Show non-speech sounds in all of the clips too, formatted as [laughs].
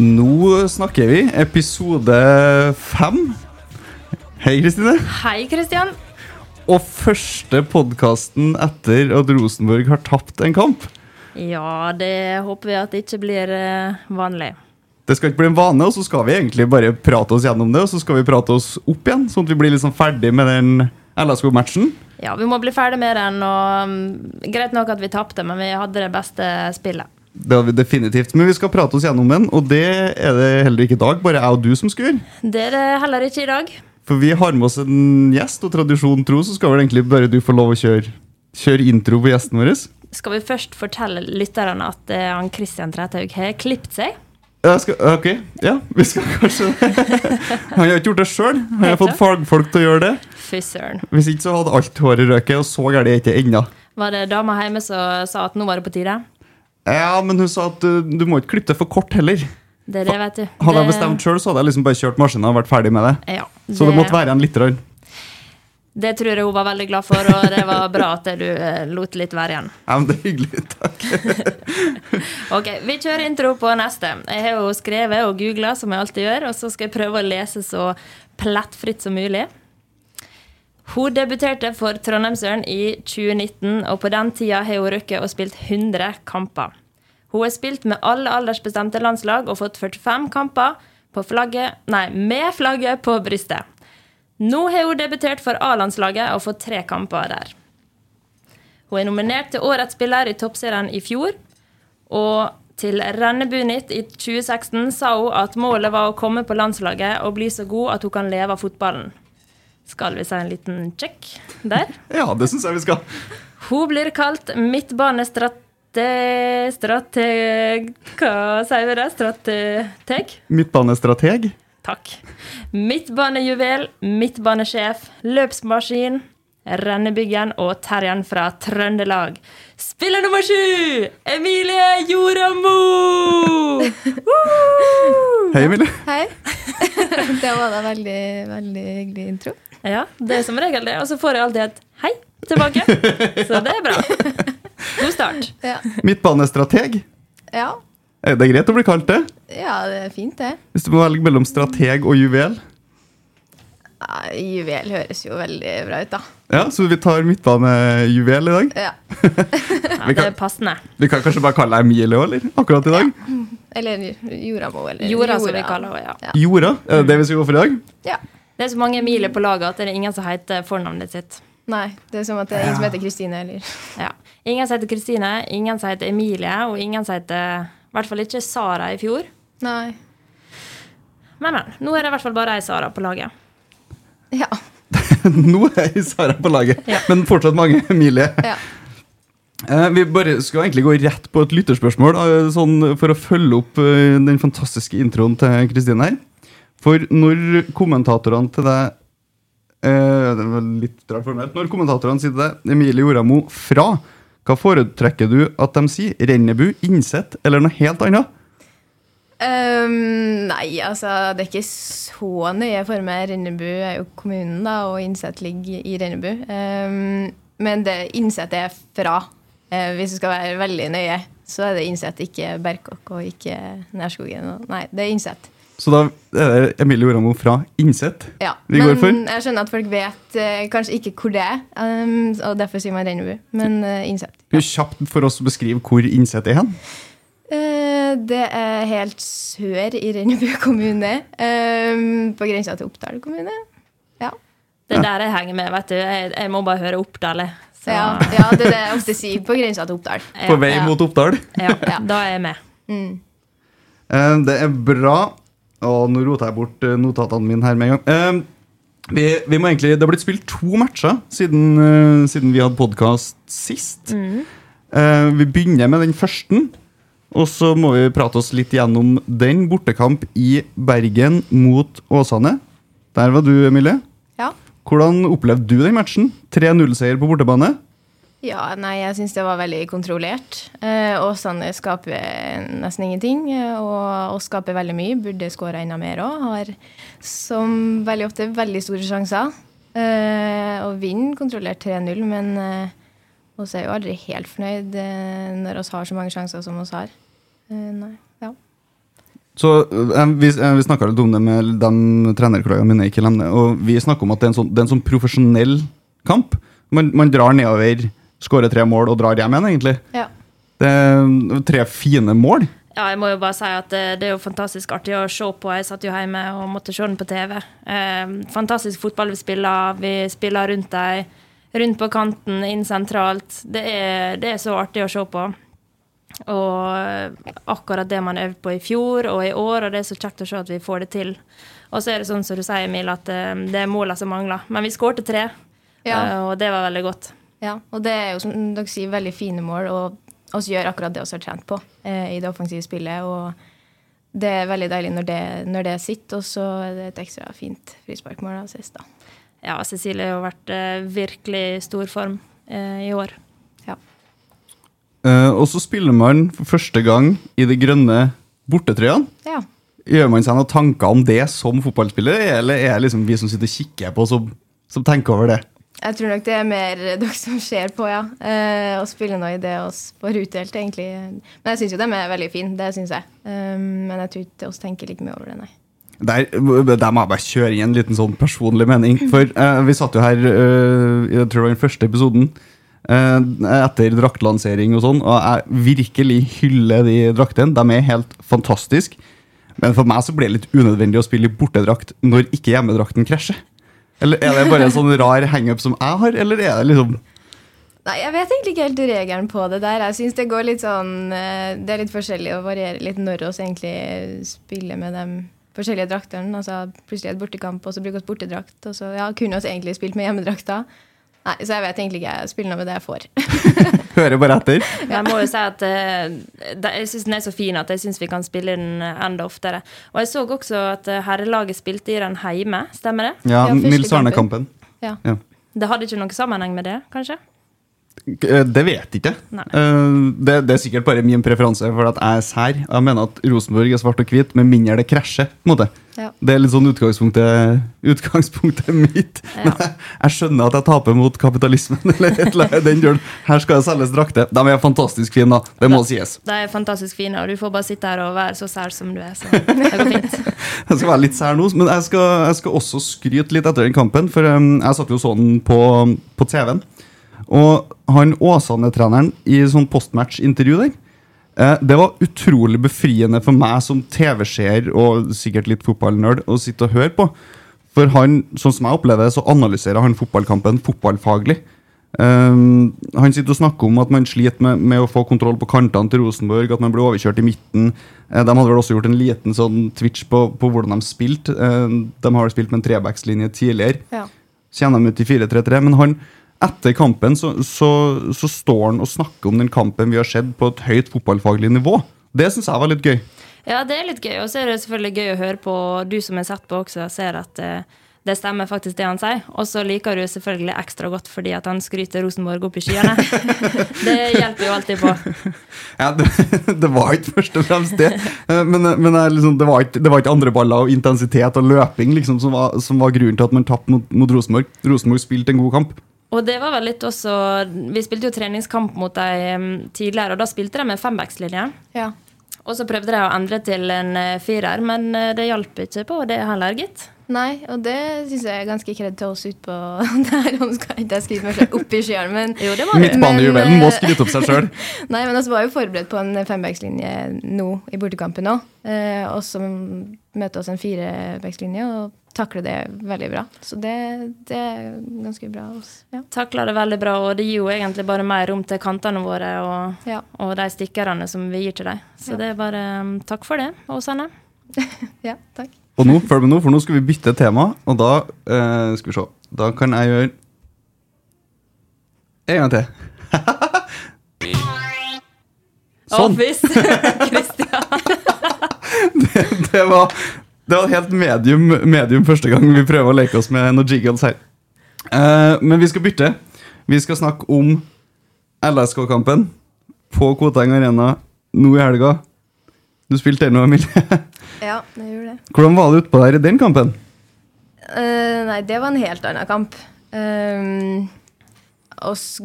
Nå snakker vi episode fem. Hei, Kristine. Hei, Kristian. Og første podkasten etter at Rosenborg har tapt en kamp. Ja, det håper vi at det ikke blir eh, vanlig. Det skal ikke bli en vane, og så skal vi egentlig bare prate oss gjennom det. Og så skal vi prate oss opp igjen, sånn at vi blir liksom ferdig med den LSK-matchen. Ja, vi må bli ferdig med den, og mm, greit nok at vi tapte, men vi hadde det beste spillet. Det har vi definitivt. Men vi skal prate oss gjennom den, og det er det heller ikke i dag. Bare jeg og du som skal gjøre. Det er det heller ikke i dag. For vi har med oss en gjest, og tradisjonen tro, så skal vel egentlig bare du få lov å kjøre, kjøre intro på gjesten vår. Skal vi først fortelle lytterne at eh, han Christian Trethaug har klippet seg? Skal, ok, ja, vi skal kanskje [laughs] Han har ikke gjort det sjøl. Han har fått fagfolk til å gjøre det. Fy søren. Hvis ikke så hadde alt håret røket, og så galt er det ikke ennå. Var det dama hjemme som sa at nå var det på tide? Ja, men hun sa at du, du må ikke klippe det for kort heller. Det er det, vet du. Hadde jeg bestemt sjøl, hadde jeg liksom bare kjørt maskinen og vært ferdig med det. Ja, Så det måtte være en litt rønn. Det tror jeg hun var veldig glad for, og det var bra at du eh, lot litt være igjen. Ja, men det er hyggelig. [laughs] Takk. [laughs] Ok, Vi kjører intro på neste. Jeg har jo skrevet og googla, som jeg alltid gjør, og så skal jeg prøve å lese så plettfritt som mulig. Hun debuterte for Trondheimsøren i 2019, og på den tida har hun rukket og spilt 100 kamper. Hun har spilt med alle aldersbestemte landslag og fått 45 kamper flagget, nei, med flagget på brystet. Nå har hun debutert for A-landslaget og fått tre kamper der. Hun er nominert til Årets spiller i Toppserien i fjor. Og til Rennebunytt i 2016 sa hun at målet var å komme på landslaget og bli så god at hun kan leve av fotballen. Skal vi si en liten check der? [laughs] Ja, det syns jeg vi skal. Hun blir kalt midtbanestrateg Strateg... Hva sier vi det? Strateg? Midtbanestrateg. Takk. Midtbanejuvel, midtbanesjef, løpsmaskin, rennebyggen og Terjen fra Trøndelag. Spiller nummer sju, Emilie Joramo! [laughs] Hei, Emilie. Hei. [laughs] det var da veldig, veldig hyggelig intro. Ja, det er som regel det. Og så får jeg alltid et hei tilbake. Så det er bra. [laughs] God start. Ja. Midtbanestrateg. ja. Er det greit å bli kalt det? Ja, det er fint, det. Hvis du må velge mellom strateg og juvel? Ja, juvel høres jo veldig bra ut, da. Ja, Så vi tar midtbanejuvel i dag? Ja. [laughs] Ja, det er passende. Vi kan kanskje bare kalle deg Emilie òg, eller? Akkurat i dag? Eller Joramo, eller Jorda, som vi kaller henne. Ja. Jorda? Er det det vi skal gå for i dag? Ja. Det er så mange miler på laget at det er ingen som heter fornavnet sitt. Nei, det er som at det er ingen som heter Kristine, heller. Ja. Ingen som heter Kristine, ingen som heter Emilie, og ingen som heter I hvert fall ikke Sara i fjor. Nei. Men, men. Nå er det i hvert fall bare ei Sara på laget. Ja. [laughs] Nå er Sara på laget, Ja. men fortsatt mange Emilie. ja. Eh, vi bare skal egentlig gå rett på et lytterspørsmål, eh, sånn for å følge opp eh, den fantastiske introen til Kristine her. For når kommentatorene til deg eh, Det var litt rart formelt, Når kommentatorene sier til deg Emilie Joramo fra, hva foretrekker du at de sier? Rennebu, Innsett eller noe helt annet? Um, nei, altså det er ikke så nøye for meg. Rennebu er jo kommunen, da, og Innset ligger i Rennebu. Um, men det Innset er fra. Uh, hvis du skal være veldig nøye, så er det Innset, ikke Berkåk og ikke Nærskogen. Nei, det er Innset. Så da er det Emilie Oramo fra Innsett Ja, vi men går for. jeg skjønner at folk vet eh, kanskje ikke hvor det er, um, og derfor sier man Rennebu. Men uh, Innset. Ja. du kjapt for oss å beskrive hvor Innsett er hen? Uh, det er helt sør i Rennebu [laughs] kommune. ehm, på grensa til Oppdal kommune. Ja. Det er der jeg henger med, vet du. Jeg, jeg må bare høre Oppdal. Så, Ja, ja, det er det jeg ofte sier. På grensa til Oppdal. På vei Ja. mot Oppdal? ja, da er jeg med. Eh, det er bra. Og nå roter jeg bort eh, notatene mine her med en gang. Uh, vi, vi må egentlig, Det har blitt spilt to matcher siden, uh, siden vi hadde podkast sist. Eh, vi begynner med den første. Og så må vi prate oss litt gjennom den. Bortekamp i Bergen mot Åsane. Der var du, Emilie. Ja. Hvordan opplevde du den matchen? 3-0-seier på bortebane. Ja, nei, jeg syns det var veldig kontrollert. Eh, Åsane skaper nesten ingenting, eh, og, og skaper veldig mye. Burde skåra enda mer òg. Har som veldig ofte veldig store sjanser. Eh, og vinner kontrollert 3-0, men eh, oss er jo aldri helt fornøyd eh, når vi har så mange sjanser som vi har. Eh, nei, ja. Så eh, Vi, eh, vi snakka litt om det med de trenerkollegaene mine. ikke glem og Vi snakker om at det er en sånn, det er en sånn profesjonell kamp. Man, man drar nedover, skårer tre mål og drar hjem igjen, egentlig. ja. Det er tre fine mål. Ja, jeg må jo bare si at det, det er jo fantastisk artig å se på. Jeg satt jo hjemme og måtte se den på TV. Eh, fantastisk fotball vi spiller. Vi spiller rundt dem, rundt på kanten, inn sentralt. Det er, det er så artig å se på. Og akkurat det man øvde på i fjor og i år, og det er så kjekt å se at vi får det til. Og så er det sånn som du sier, Emil, at eh, det er målene som mangler. Men vi skårte tre, Ja. eh, og det var veldig godt. Ja, og det er jo som dere sier, veldig fine mål, og vi gjør akkurat det vi har trent på eh, i det offensive spillet. Og det er veldig deilig når det, når det sitter, og så er det et ekstra fint frisparkmål av sist, da. Ja, Cecilie har vært eh, virkelig i stor form eh, i år. Ja. Eh, og så spiller man for første gang i de grønne bortetrøyene. ja. Gjør man seg noen tanker om det som fotballspiller, eller er det liksom vi som sitter og kikker på, som, som tenker over det? Jeg tror nok det er mer [laughs] dere som ser på, ja. Eh, og spiller noe i det oss får utdelt, egentlig. Men jeg syns jo de er veldig fine, det syns jeg. Um, men jeg tror ikke oss tenker like mye over det, nei. Der, der må jeg bare kjøre inn en liten sånn personlig mening. For eh, vi satt jo her eh, jeg tror det var den første episoden eh, etter draktlansering og sånn, og jeg virkelig hyller de draktene. De er helt fantastiske. Men for meg så blir det litt unødvendig å spille i bortedrakt når ikke hjemmedrakten krasjer. Eller er det bare en sånn rar hangup som jeg har, eller er det liksom Nei, Jeg vet egentlig ikke helt regelen på det der. Jeg synes det går litt sånn eh, Det er litt forskjellig å variere litt når vi egentlig spiller med de forskjellige draktene. Altså Plutselig et bortekamp, og så bruker vi bortedrakt. Og så ja, kunne vi egentlig spilt med hjemmedrakta. Nei, Så jeg vet egentlig ikke. Jeg spiller nå med det jeg får. [laughs] Hører bare etter. Jeg må jo si at uh, jeg syns den er så fin at jeg syns vi kan spille den enda oftere. Og jeg så også at eh, herrelaget spilte i den hjemme, stemmer det? Ja, Ja, Nils Arne-kampen. Ja. Ja. Det hadde ikke noe sammenheng med det, kanskje? Eh, Det vet jeg ikke. Eh, Det, det er sikkert bare min preferanse, for at jeg er sær. Jeg mener at Rosenborg er svart og hvit, med mindre det krasjer. Ja. Det er litt sånn utgangspunktet, utgangspunktet mitt. Men jeg, jeg skjønner at jeg taper mot kapitalismen. [laughs] eller et eller annet. Her skal det selges drakter. De er fantastisk fine, da. Det må sies. De er fantastisk fine, og du får bare sitte her og være så sær som du er. Så [laughs] det går fint. Jeg skal være litt sær nå, men jeg skal, jeg skal også skryte litt etter den kampen. For um, jeg satt jo sånn på, på TV-en. Og han Åsane-treneren i sånn postmatch-intervju der eh, Det var utrolig befriende for meg som TV-seer og sikkert litt fotballnerd å sitte og høre på. For han, sånn som jeg opplever det, så analyserer han fotballkampen fotballfaglig. Um, han sitter og snakker om at man sliter med, med å få kontroll på kantene til Rosenborg, at man blir overkjørt i midten. Eh, de hadde vel også gjort en liten sånn twitch på, på hvordan de spilte. Eh, de har spilt med en trebackslinje tidligere. Ja. Så de ut i 4-3-3. Men han, etter kampen så, så, så står han og snakker om den kampen vi har sett, på et høyt fotballfaglig nivå. Det syns jeg var litt gøy. Ja, det er litt gøy. Og så er det selvfølgelig gøy å høre på. Du som har sett på også, ser at eh, det stemmer faktisk det han sier. Og så liker du selvfølgelig ekstra godt fordi at han skryter Rosenborg opp i skyene. [laughs] det hjelper jo alltid på. [laughs] Ja, det, det var ikke først og fremst det. Eh, Men, men liksom, det, var ikke, det var ikke andre baller og intensitet og løping liksom, som, var, som var grunnen til at man tapte mot, mot Rosenborg. Rosenborg spilte en god kamp. Og det var vel litt også Vi spilte jo treningskamp mot dem tidligere, og da spilte de med fembackslinje. Ja. Og så prøvde de å endre til en eh, firer, men eh, det hjalp ikke på det heller, gitt. Nei, og det syns jeg er ganske kred til oss utpå [laughs] der. Nå skal ikke jeg skryte meg selv opp i skyene, men Jo, det var det. Midtbanejuvelen må skryte opp seg sjøl. [laughs] Nei, men vi var jo forberedt på en fembackslinje nå i bortekampen òg. Eh, og så møter oss en firebackslinje og takler det veldig bra. Så det, det er ganske bra. Også. oss. Ja. Takler det veldig bra, og det gir jo egentlig bare mer rom til kantene våre og, Ja. og de stikkerne som vi gir til dem. Så Ja. det er bare um, takk for det, Åsane. [laughs] ja, takk. Og nå, følg med nå, for nå skal vi bytte tema, og da eh, skal vi se. Da kan jeg gjøre En gang til. Sånn. Office! [laughs] Christian. Det var, det var helt medium, medium første gang vi prøver å leke oss med noen jiggles her. Eh, men vi skal bytte. Vi skal snakke om LSK-kampen på Koteng Arena nå i helga. Du spilte den nå, Emilie. [laughs] Ja, det gjorde det. Hvordan var det utpå der i den kampen? Uh, nei, det var en helt annen kamp. Um, oss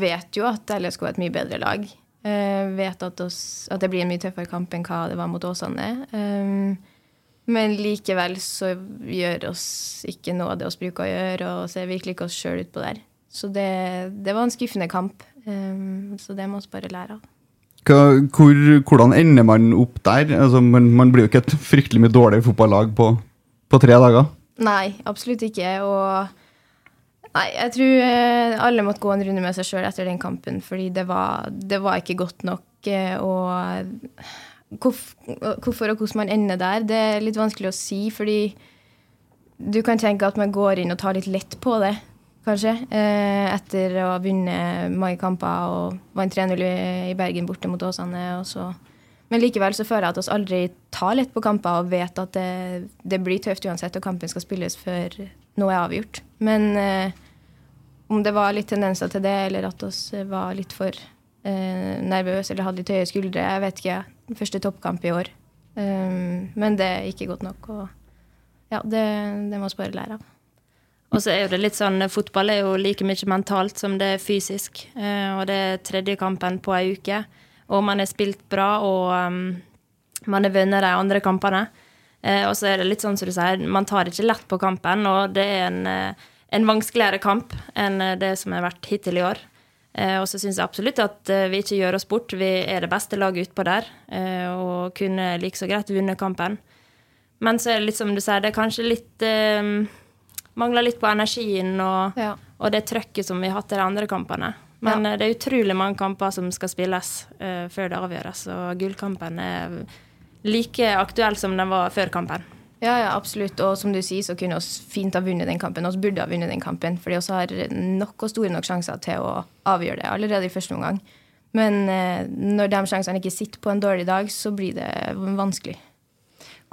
vet jo at LSK er et mye bedre lag. Uh, vet at, oss, at det blir en mye tøffere kamp enn hva det var mot Åsane. Um, men likevel så gjør oss ikke noe av det oss bruker å gjøre, og ser virkelig ikke oss sjøl utpå der. Så det, det var en skuffende kamp. Um, så det må vi bare lære av. Hvor, hvordan ender man opp der? Altså, man, man blir jo ikke et fryktelig mye dårligere fotballag på, på tre dager. Nei, absolutt ikke. Og nei, jeg tror eh, alle måtte gå en runde med seg sjøl etter den kampen, fordi det var, det var ikke godt nok. eh, Og hvorf, hvorfor og hvordan man ender der, det er litt vanskelig å si, fordi du kan tenke at man går inn og tar litt lett på det, kanskje. eh, Etter å ha vunnet mange kamper og vant 3-0 i- Bergen borte mot Åsane. men likevel så føler jeg at oss aldri tar lett på kamper og vet at det, det blir tøft uansett, og kampen skal spilles før noe er avgjort. Men eh, om det var litt tendenser til det, eller at oss var litt for eh, nervøse eller hadde litt høye skuldre, jeg vet ikke. Første toppkamp i år. Um, men det er ikke godt nok. Og ja, det, det må vi bare lære av. Og så er jo det litt sånn, Fotball er jo like mye mentalt som det er fysisk. Eh, og det er tredje kampen på ei uke. Og man har spilt bra, og um, man har vunnet de andre kampene. Eh, og så er det litt sånn som du sier, man tar ikke lett på kampen, og det er en, eh, en vanskeligere kamp enn det som har vært hittil i år. Og så syns jeg absolutt at vi ikke gjør oss bort. Vi er det beste laget utpå der, og kunne like så greit vunnet kampen. Men så er det litt som du sier, det er kanskje litt eh, Mangler litt på energien og, Ja. og det trøkket som vi har hatt i de andre kampene. Men Ja. eh, det er utrolig mange kamper som skal spilles uh, før det avgjøres, og gullkampen er like aktuell som den var før kampen. Ja, ja, absolutt. Og som du sier, så kunne vi fint ha vunnet den kampen. Vi burde ha vunnet den kampen, fordi vi har nok og store nok sjanser til å avgjøre det allerede i første omgang. Men eh, når de sjansene ikke sitter på en dårlig dag, så blir det vanskelig.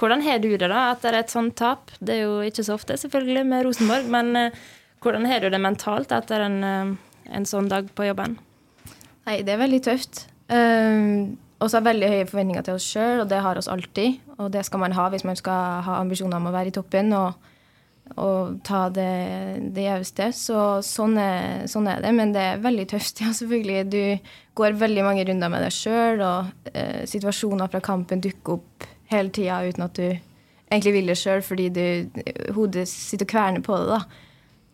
Hvordan har du det da etter et sånt tap? Det er jo ikke så ofte, selvfølgelig, med Rosenborg, men eh, hvordan har du det mentalt etter en, eh, en sånn dag på jobben? Nei, det er veldig tøft. Um, og så har veldig høye forventninger til oss sjøl, og det har oss alltid. Og det skal man ha hvis man skal ha ambisjoner om å være i toppen og, og ta det, det gjeveste. Så sånn er, sånn er det. Men det er veldig tøft, [laughs] ja, selvfølgelig. Du går veldig mange runder med deg sjøl, og uh, situasjoner fra kampen dukker opp hele tida uten at du egentlig vil det sjøl, fordi du, hodet sitter og kverner på det. da.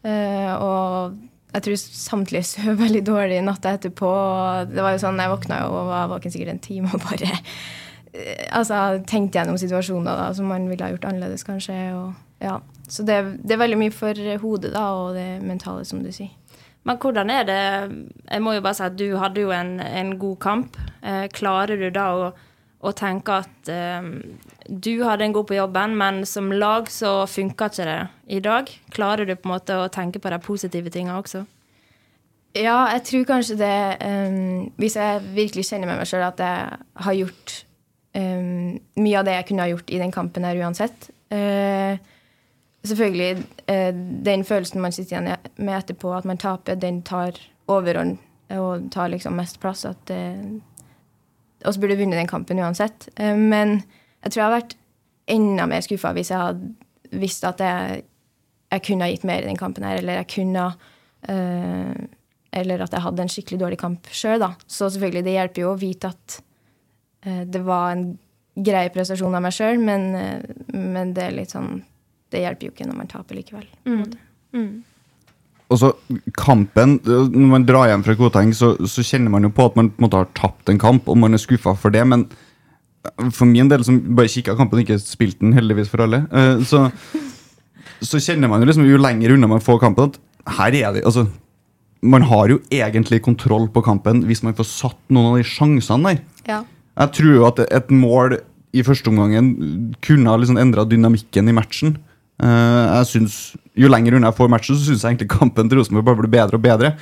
Eh, og jeg tror samtlige [laughs] sov veldig dårlig natta etterpå. Det var jo sånn, Jeg våkna jo og var våken sikkert en time og bare eh, altså, tenkte gjennom situasjoner da, som man ville ha gjort annerledes, kanskje. Og, ja. Så det, det er veldig mye for hodet da, og det mentale, som du sier. Men hvordan er det Jeg må jo bare si at du hadde jo en, en god kamp. Eh, klarer du da å, å tenke at eh, du hadde en god på jobben, men som lag så funka ikke det i dag? Klarer du på en måte å tenke på de positive tinga også? Ja, jeg tror kanskje det um, Hvis jeg virkelig kjenner med meg sjøl at jeg har gjort um, mye av det jeg kunne ha gjort i den kampen her uansett. Uh, selvfølgelig, uh, den følelsen man sitter igjen med etterpå, at man taper, den tar overhånd og tar liksom mest plass. At uh, oss burde vunnet den kampen uansett. Uh, men jeg tror jeg har vært enda mer skuffa hvis jeg hadde visst at jeg, jeg kunne ha gitt mer i den kampen her, eller jeg kunne øh, eller at jeg hadde en skikkelig dårlig kamp sjøl, da. Så selvfølgelig, det hjelper jo å vite at øh, det var en grei prestasjon av meg sjøl, men, øh, men, det er litt sånn Det hjelper jo ikke når man taper likevel. Mm. Mm. Og så kampen, Når man drar hjem fra Koteng, så, så, kjenner man jo på at man på en måte har tapt en kamp, og man er skuffa for det. Men for min del, som bare kikka kampen og ikke spilte den, heldigvis for alle, uh, så, så kjenner man jo liksom jo lenger unna man får kampen, at her er det altså man har jo egentlig kontroll på kampen hvis man får satt noen av de sjansene der. Ja. Jeg tror jo at et mål i første omgangen kunne ha liksom endra dynamikken i matchen. Uh, jeg synes, Jo lenger unna jeg får matchen, så syns jeg egentlig kampen til Rosenborg bare blir bedre og bedre.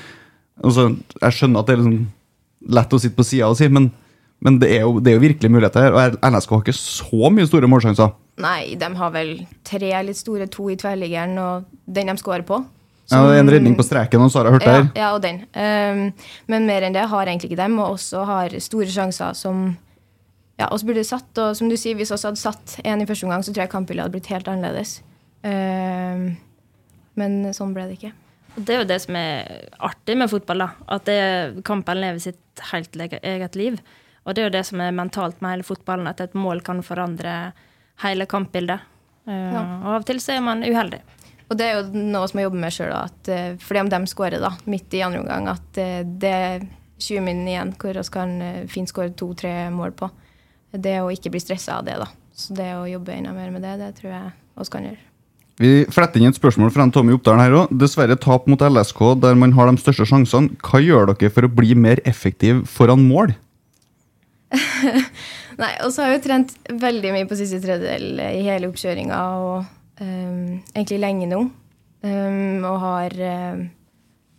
Altså, jeg skjønner at det er liksom lett å sitte på sida og si, men, men det, er jo, det, er jo, virkelig muligheter her. Og LSK har ikke så mye store målsjanser. Nei, de har vel tre litt store, to i tverrliggeren og den de skårer på. Som, ja, En redning på streken, og så har jeg hørt ja, der. Ja, og den. Um, men mer enn det har egentlig ikke dem, og også har store sjanser som ja, oss burde satt. Og som du sier, hvis vi hadde satt én i første omgang, så tror jeg kampbildet hadde blitt helt annerledes. Um, men sånn ble det ikke. Det er jo det som er artig med fotball, da. At det, kampen lever sitt helt eget liv. Og det er jo det som er mentalt med hele fotballen, at et mål kan forandre hele kampbildet. Uh, ja. Og av og til så er man uheldig. Og det er jo noe som jeg jobber med sjøl, uh, fordi om de skårer da, midt i andre omgang, at uh, det er 20 minutter igjen hvor vi kan uh, fint skåre to-tre mål på. Det å ikke bli stressa av det, da. Så det å jobbe enda mer med det, det tror jeg vi kan gjøre. Vi fletter inn et spørsmål fra en Tommy Oppdalen her òg. Dessverre tap mot LSK der man har de største sjansene. Hva gjør dere for å bli mer effektiv foran mål? [laughs] Nei, og så har jo trent veldig mye på siste tredjedel i hele oppkjøringa. og um, egentlig lenge nå. Um, og har um,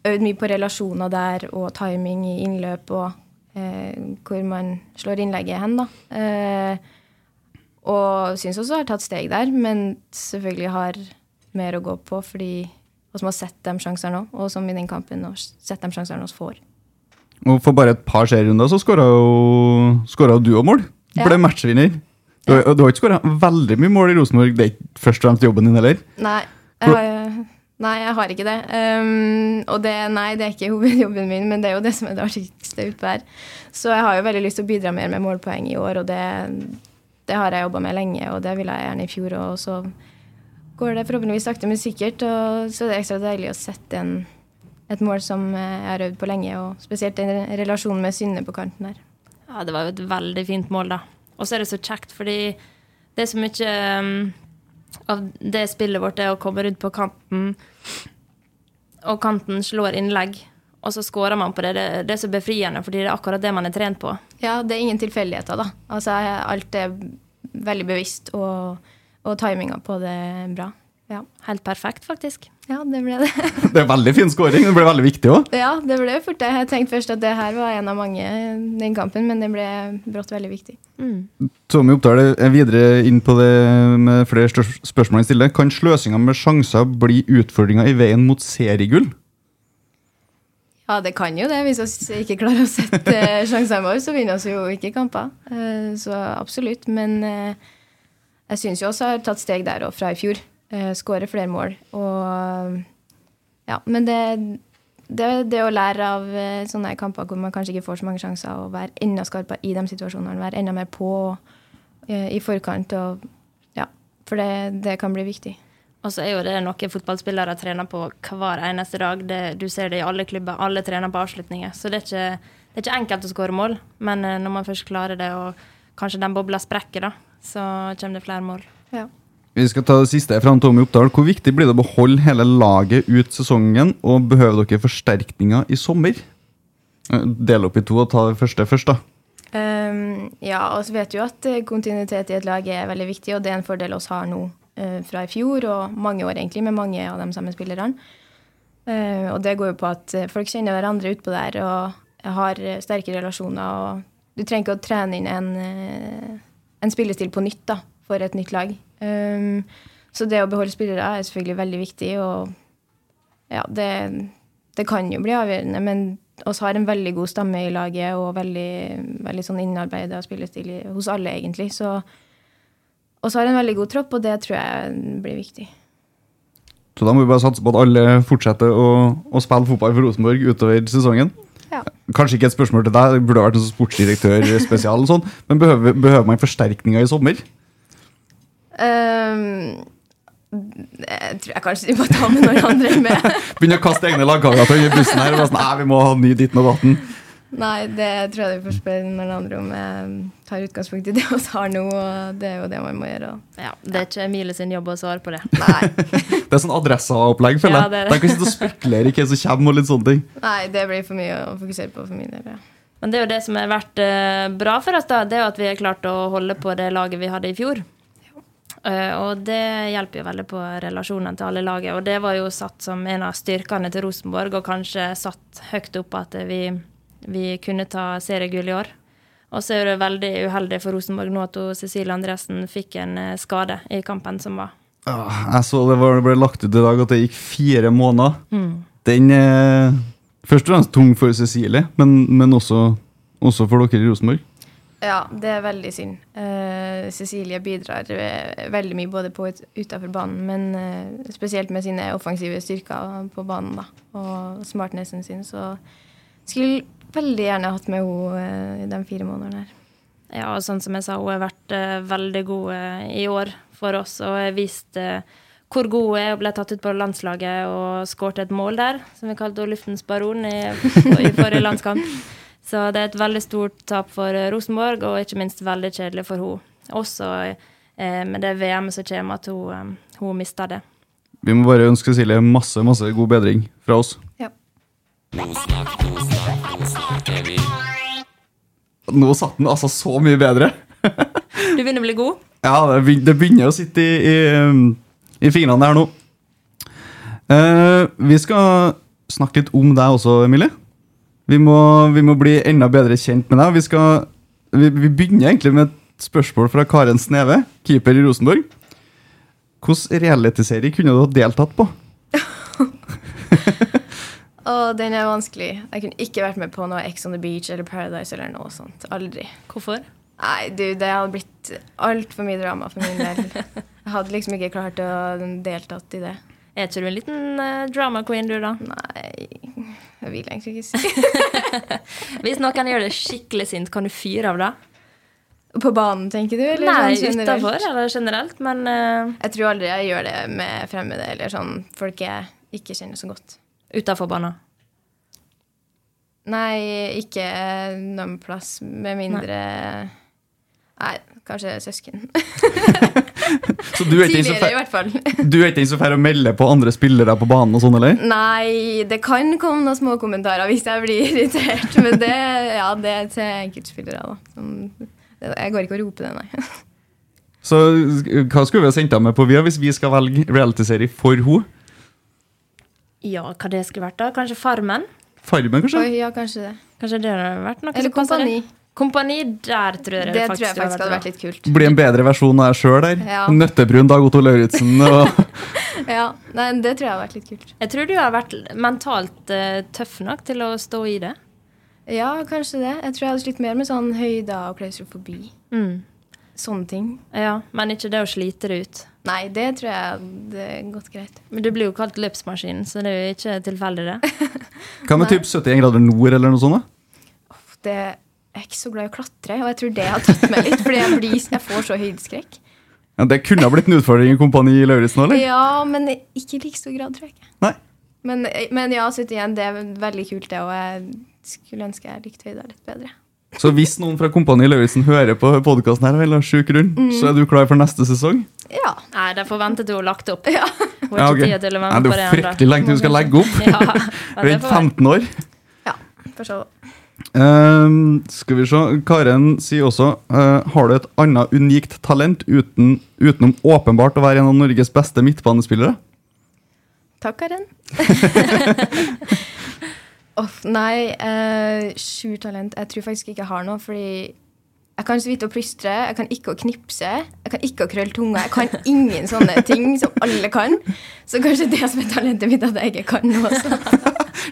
øvd mye på relasjoner der og timing i innløp og uh, hvor man slår innlegget hen, da. Uh, og syns også har tatt steg der, men selvfølgelig har mer å gå på fordi som har sett de sjanser nå, og som i den kampen har sett de sjansene vi får. Og For bare et par serierunder så skåra du òg mål. Ble ja. matchvinner. Du, ja. du har ikke skåra veldig mye mål i Rosenborg. Det er ikke først og fremst jobben din, heller? Nei, jeg har, nei, jeg har ikke det. Um, og det, nei, det er ikke [laughs] hovedjobben min, men det er jo det som er det artigste utpå her. Så jeg har jo veldig lyst til å bidra mer med målpoeng i år, og det, det har jeg jobba med lenge, og det ville jeg gjerne i fjor òg. Så går det forhåpentligvis sakte, men sikkert, og så er det ekstra deilig å sette en, et mål som jeg har øvd på lenge, og spesielt en relasjon med Synne på kanten her. Ja, det var jo et veldig fint mål, da. Og så er det så kjekt, fordi det er så mye um, av det spillet vårt er å komme rundt på kanten, og kanten slår innlegg, og så scorer man på det. det. Det er så befriende, fordi det er akkurat det man er trent på. Ja, det er ingen tilfeldigheter, da. Altså, alt er veldig bevisst, og, og timinga på det er bra. Ja. Helt perfekt, faktisk. Ja, det ble det. [laughs] det er veldig fin scoring. Det ble veldig viktig òg. Ja, det ble fort det. Jeg tenkte først at det her var en av mange den kampen, men det ble brått veldig viktig. Mm. Tommy Oppdal er videre inn på det med flere spørsmål han stiller. Kan sløsinga med sjanser bli utfordringa i veien mot seriegull? Ja, det kan jo det. Hvis vi ikke klarer å sette [laughs] sjansene våre, så vinner vi jo ikke kamper. Eh, så absolutt. Men eh, jeg syns jo også jeg har tatt steg der òg, fra i fjor Skårer flere mål. Og ja, men det, det, det å lære av sånne kamper hvor man kanskje ikke får så mange sjanser, og være enda skarpere i de situasjonene, være enda mer på i forkant. Og, ja, for det, det kan bli viktig. Og så er jo det noe fotballspillere trener på hver eneste dag. Det, du ser det i alle klubber. Alle trener på avslutninger. Så det er ikke, det er ikke enkelt å skåre mål, men når man først klarer det, og kanskje den bobla sprekker, da, så kommer det flere mål. Ja. Vi skal ta det siste fra Tommy Oppdal. Hvor viktig blir det å beholde hele laget ut sesongen, og behøver dere forsterkninger i sommer? Eh, del opp i to og ta det første først, da. Um, ja, og så vet jo at eh, kontinuitet i et lag er veldig viktig, og det er en fordel oss har nå fra i fjor, og mange år egentlig, med mange av de samme spillerne. Eh, og det går jo på at eh, folk kjenner hverandre utpå der og har eh, sterke relasjoner. Og du trenger ikke å trene inn en, eh, en spillestil på nytt da, for et nytt lag. Så det å beholde spillere er selvfølgelig veldig viktig, og ja, det, det kan jo bli avgjørende. Men oss har en veldig god stamme i laget og veldig, veldig sånn innarbeida spillestil hos alle, egentlig. Så oss har en veldig god tropp, og det tror jeg blir viktig. Så da må vi bare satse på at alle fortsetter å, å spille fotball for Rosenborg utover sesongen. Ja. Kanskje ikke et spørsmål til deg, det burde vært en sånn sportsdirektør spesial, og sånn, men behøver, behøver man forsterkninger i sommer? Um, jeg tror jeg kanskje vi må ta med noen andre med. [laughs] Begynne å kaste egne lagkamerater i bussen her og sånn, nei, vi må ha ny ditten og datten. Nei, det tror jeg du får spørre noen andre om. Jeg tar utgangspunkt i det vi har nå, og det er jo det man må gjøre. Ja, Det er ikke Emilie sin jobb å svare på det. Nei, [laughs] Det er sånn adresseopplegg, føler Ja, jeg. det er det. De kan sitte og spekulere i hva som kommer og litt sånne ting. nei, det blir for mye å fokusere på for min del. Ja. Men det er jo det som har vært eh, bra for oss, da, det er jo at vi har klart å holde på det laget vi hadde i fjor. Eh, og det hjelper jo veldig på relasjonen til alle laget. Og det var jo satt som en av styrkene til Rosenborg, og kanskje satt høyt opp at vi, vi kunne ta seriegull i år. Og så er det veldig uheldig for Rosenborg nå at Cecilie Andresen fikk en eh, skade i kampen som var. Ah, Jeg så det, var, ble lagt ut i dag at det gikk fire måneder. Den er først og fremst tung for Cecilie, men, men også, også for dere i Rosenborg. ja, det er veldig synd. Uh, Cecilie bidrar eh, veldig mye både på og utenfor banen, men uh, spesielt med sine offensive styrker på banen da, og smartnessen sin. Så skulle veldig gjerne hatt med henne i de fire månedene her. Ja, og sånn som jeg sa, hun har vært eh, veldig god eh, i år for oss og har vist eh, hvor god hun er og ble tatt ut på landslaget og skåret et mål der, som vi kalte henne luftens baron i, i forrige landskamp. [laughs] Så det er et veldig stort tap for eh, Rosenborg, og ikke minst veldig kjedelig for henne. Også eh, med det VM-et som kommer, at hun, eh, hun mista det. Vi må bare ønske Silje masse masse god bedring fra oss. Nå satt den altså så mye bedre. Du begynner å bli god. Ja, det begynner, det begynner å sitte i, i, i fingrene der nå. Uh, vi skal snakke litt om deg også, Emilie. Vi må, vi må bli enda bedre kjent med deg. Vi, skal, vi, vi begynner egentlig med et spørsmål fra Karen Sneve, keeper i Rosenborg. Hvilken realityserie kunne du ha deltatt på? Og den er vanskelig. Jeg kunne ikke vært med på noe Ex on the Beach eller Paradise eller noe sånt. Aldri. Hvorfor? Nei, du, det hadde blitt altfor mye drama for min del. [laughs] Jeg hadde liksom ikke klart å deltatt i det. Er ikke du en liten uh, drama queen, du, da? Nei, jeg vil egentlig ikke si [laughs] Hvis noen gjør det skikkelig sint, kan du fyre av det? På banen, tenker du? Eller Nei, sånn generelt? utafor eller generelt, men uh... Jeg tror aldri jeg gjør det med fremmede eller sånn folk jeg ikke kjenner så godt. Utafor banen. Nei, ikke noen plass, med mindre Nei, kanskje søsken. [laughs] Så [laughs] du er ikke den som får å melde på andre spillere på banen og sånn, eller? Nei, det kan komme noen små kommentarer hvis jeg blir [laughs] irritert. Men det, ja, det er til enkeltspillere. da. Jeg går ikke og roper det, nei. Så hva skulle vi ha sendt av med på via hvis vi skal velge realityserie for henne? Ja, hva det skulle vært, da? Kanskje Farmen? Farmen, kanskje? Oi, ja, kanskje det. Kanskje det hadde vært noe Eller Kompani. Kompani, der tror jeg Det det, tror jeg faktisk hadde vært litt kult. Bli en bedre versjon av deg sjøl der. Ja. Nøttebrun Dag Otto Lauritzen. Og [laughs] Ja, nei, Det tror jeg hadde vært litt kult. Jeg tror du har vært mentalt uh, tøff nok til å stå i det. Ja, kanskje det. Jeg tror jeg hadde slitt mer med sånn høyde og klaustrofobi. Mm. Sånne ting. Ja, Men ikke det å slite det ut. Nei, det tror jeg det er godt greit. Men du blir jo kalt løpsmaskinen, så det er jo ikke tilfeldig, det. [laughs] hva med typ 71 grader nord eller noe sånt? da? Det jeg er ikke så glad i å klatre, og jeg tror det har tatt meg litt. Fordi jeg, blir, jeg får så høydeskrekk. Ja, det kunne ha blitt en utfordring i Kompani Lauritzen eller? Ja, men ikke i like stor grad, tror jeg ikke. Nei. Men, men ja, 71, det er veldig kult, det, og jeg skulle ønske jeg likte høyder litt bedre. Så hvis noen fra Kompani Lauritzen hører på podkasten her, eller sjuk grunn, Mm. så er du klar for neste sesong? Ja. Nei, de får vente til hun har lagt opp. [laughs] Ja. Hun har Ja, ikke tid til å være med det på er det jo fryktelig lenge til hun skal legge opp. [laughs] Ja, [laughs] er det være. 15 år. ja. For så um, skal vi se. Karen sier også uh, Har du et annet unikt talent uten, utenom åpenbart å være en av Norges beste midtbanespillere? Takk, Karen. Uff, nei, uh, skjult talent Jeg tror faktisk ikke jeg har noe, fordi jeg kan så vidt å plystre, jeg kan ikke å knipse, jeg kan ikke å krølle tunga. Jeg kan ingen sånne ting som alle kan. Så kanskje det som er talentet mitt, at jeg ikke kan noe [laughs] sånt.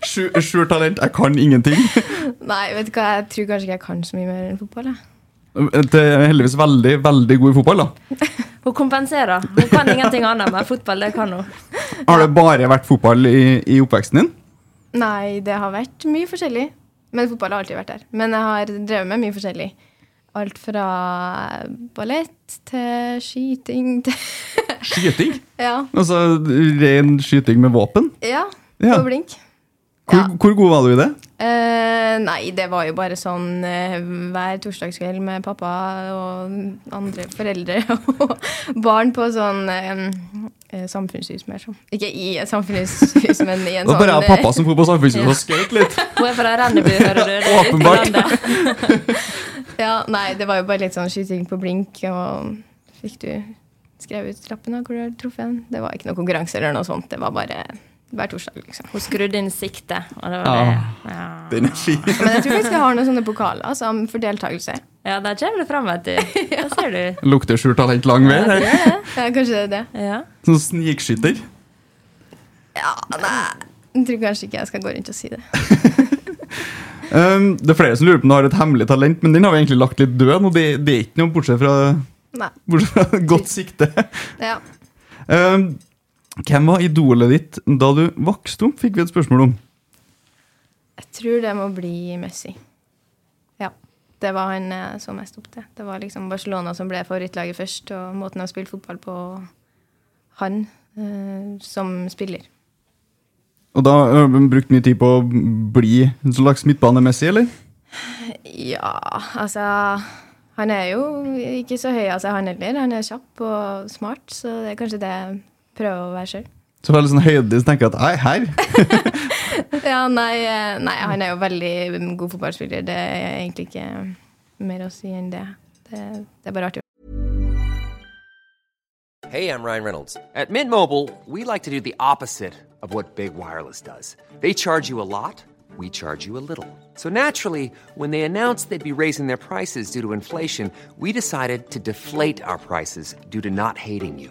Skjult talent, jeg kan ingenting. [laughs] Nei, vet du hva, jeg tror kanskje ikke jeg kan så mye mer enn fotball. Jeg. Det er heldigvis veldig, veldig god i fotball, da. [laughs] Hun kompenserer. Hun kan ingenting annet, men fotball det kan hun. Har det bare vært fotball i, i oppveksten din? Nei, det har vært mye forskjellig. Men fotball har alltid vært der. Men jeg har drevet med mye forskjellig. Alt fra ballett til skyting til Skyting? [laughs] Ja. Altså ren skyting med våpen? ja. Ja. På blink. Hvor, Ja. hvor god var du i det? Uh, nei, det var jo bare sånn uh, hver torsdagskveld med pappa og andre foreldre [laughs] og barn på sånn eh, samfunnshus mer sånn. Ikke i et samfunnshus, men i en [laughs] sånn Det var bare jeg og pappa som dro på Samfunnshuset og skøyt litt. [laughs] Hun er fra Rennebu, hører du. Åpenbart. Ja, nei, det var jo bare litt sånn skyting på blink, og fikk du skrevet ut lappen av hvor du har truffet den. Det var ikke noe konkurranse eller noe sånt, det var bare hver torsdag, liksom. Hun skrudde inn siktet, og det var det. Ja, Den er fin. Men jeg tror faktisk jeg har noen sånne pokaler altså, for deltakelse. ja der kommer det fram, vet du. [laughs] Der ser du. Lukter skjult talent lang vei. her. Ja, kanskje det er det. Ja. Sånn snikskytter. Ja, nei, jeg tror kanskje ikke jeg skal gå rundt og si det. [laughs] Um, det er flere som lurer på om du har et hemmelig talent, men den har vi egentlig lagt litt død Og Det, det er ikke noe bortsett fra, bortsett fra [laughs] godt sikte. Ja. Um, hvem var idolet ditt da du vokste opp, fikk vi et spørsmål om. Jeg tror det må bli Messi. Ja. Det var han jeg så mest opp til. Det var liksom Barcelona som ble favorittlaget først, og måten å spille fotball på han eh, som spiller. Og da har du brukt mye tid på å bli en slags midtbanemessig, eller? Ja, altså Han er jo ikke så høy av seg, han heller. Han er kjapp og smart, så det er kanskje det jeg prøver å være sjøl. Så var det sånn høyde så tenker jeg at nei, her. [laughs] Ja, nei, eh, nei, han er jo veldig god fotballspiller. Det er egentlig ikke mer å si enn det. Det, det er bare artig. Hey, I'm Ryan Reynolds. At Mint Mobile, we like to do the opposite of what Big Wireless does. They charge you a lot, we charge you a little. So naturally, when they announced they'd be raising their prices due to inflation, we decided to deflate our prices due to not hating you.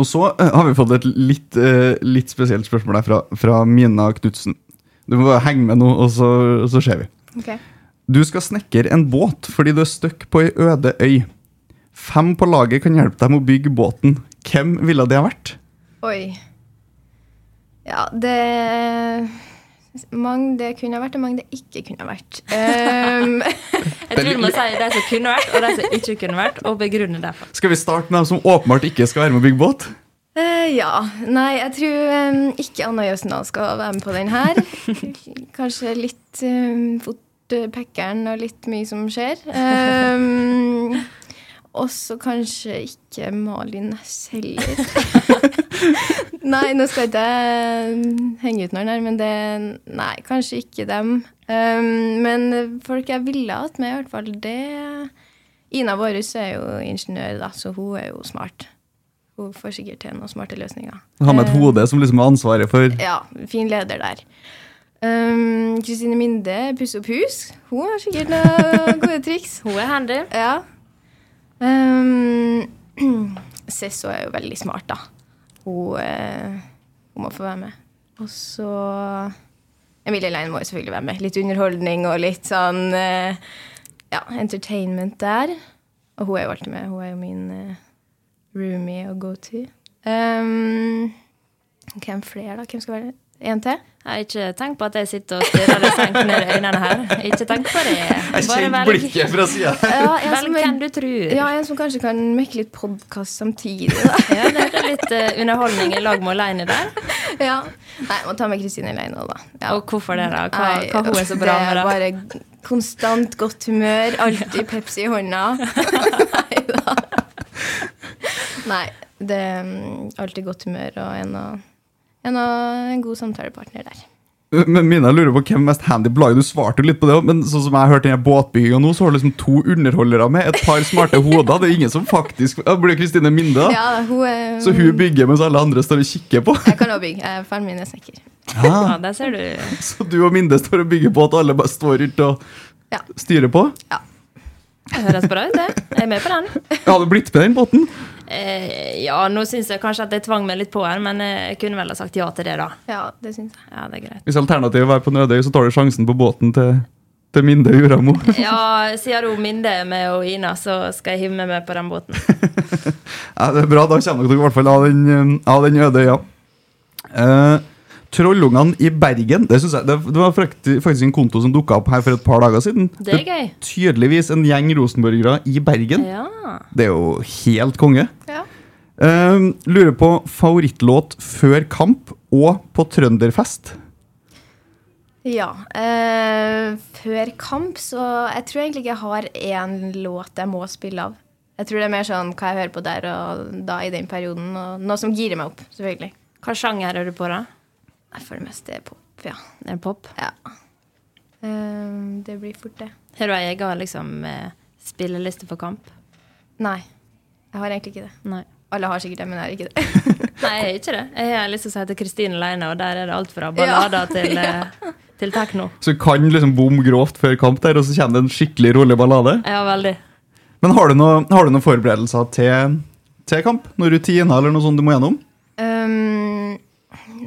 Og så eh, har vi fått et litt, eh, litt spesielt spørsmål der fra, fra Mina Knutsen. Du må bare henge med nå, og så, så ser vi. Ok. Du skal snekre en båt fordi du er stuck på ei øde øy. Fem på laget kan hjelpe deg med å bygge båten. Hvem ville det ha vært? Oi. Ja, det Mange det kunne ha vært, og mange det ikke kunne ha vært. Um, [laughs] Jeg tror du må si de som kunne vært, og de som ikke kunne vært, og begrunne derfor. Skal vi starte med dem som åpenbart ikke skal være med å bygge båt? Uh, ja. Nei, jeg tror um, ikke Anna Jøsendal skal være med på den her. [laughs] Kanskje litt um, fort uh, pekkeren og litt mye som skjer. Um, også kanskje ikke Malin Næss heller. [laughs] nei, nå skal jeg ikke henge ut noen her, men det Nei, kanskje ikke dem. Um, men folk jeg ville hatt med, i hvert fall, det Ina Vårhus er jo ingeniør, da, så hun er jo smart. hun får sikkert til noen smarte løsninger. Ha med et Eh, hode som liksom har ansvaret for Ja, fin leder der. Um, Kristine Minde pusser opp hus. Hun har sikkert noen gode triks. Hun er handy. Ja. [clears throat] Um, Sesso er jo veldig smart, da. Hun, eh, hun må få være med. Og så Emilie Lein må jo selvfølgelig være med. Litt underholdning og litt sånn eh, ja, entertainment der. Og hun er jo alltid med. Hun er jo min eh, roomie og go-to. Um, hvem flere, da? Hvem skal være det? En til? Jeg har ikke tenkt på at jeg sitter og stirrer deg senk ned i øynene her. Ikke tenk på det. Jeg kjenner blikket fra sida. Ja, en [laughs] Velg som er- hvem du tror. Ja, en som kanskje kan mekke litt podkast samtidig, da. [laughs] Ja, det er litt uh, underholdning i lag med Aleine der. ja. Nei, jeg må ta med Kristine Leine òg, da. Ja. Og hvorfor det, da? Hva, Nei, hva hun er så bra med Det det? er bare konstant godt humør, alltid [laughs] Pepsi i hånda. Nei da. Nei, det er mm, alltid godt humør og en, og, en, en god samtalepartner der. Men Mina lurer på hvem mest handy på laget. Du svarte jo litt på det men sånn som jeg hørte denne båtbygginga nå, så har du liksom to underholdere med, et par smarte hoder. Det er ingen som faktisk Det Blir Kristine Minde, da? Ja, hun er Så hun bygger mens alle andre står og kikker på? Jeg kan også bygge. Jeg- Faren min er snekker. Ja, der ser du. Så du og Minde står og bygger på at alle bare står rundt og Ja. styrer på? Ja. Det høres bra ut, det. Jeg er med på den. Har du blitt med den båten? Eh, ja, nå syns jeg kanskje at jeg tvang meg litt på her, men jeg kunne vel ha sagt ja til det, da. Ja, det synes jeg. Ja, det er greit. Hvis alternativet er å være på Nødøy, så tar du sjansen på båten til, til Minde Juramo. [laughs] Ja, siden hun Minde er med og Ina, så skal jeg hive meg med på den båten. [laughs] Ja, det er bra, da kommer dere i hvert fall av den, um, av den øde øya. Eh, Trollungene i Bergen Det, jeg, det, det var faktisk en konto som dukka opp her for et par dager siden. Det er gøy. Tydeligvis en gjeng rosenborgere i Bergen. Ja. Det er jo helt konge. Ja. Uh, lurer på favorittlåt før kamp og på trønderfest. Ja. Eh, før kamp så Jeg tror egentlig ikke jeg har én låt jeg må spille av. Jeg tror det er mer sånn hva jeg hører på der og da i den perioden. Og noe som girer meg opp, selvfølgelig. Hva sjanger hører du på, da? Jeg For det meste er pop, ja. Er det pop? ja. Um, det blir fort det. Har du ei egen liksom, eh, spilleliste for kamp? Nei. Jeg har egentlig ikke det. Nei. Alle har sikkert det, men jeg har ikke det. [laughs] Nei, jeg har ikke det. Jeg har lyst til å si til Kristine Leine, og der er det alt fra ballader til, [laughs] ja til tekno. Så du kan liksom bomme grovt før kamp, der, og så kommer det en skikkelig rolig ballade. Ja, veldig. Men har du, noe, har du noen forberedelser til, til kamp? Noen rutiner eller noe sånt du må gjennom? Um,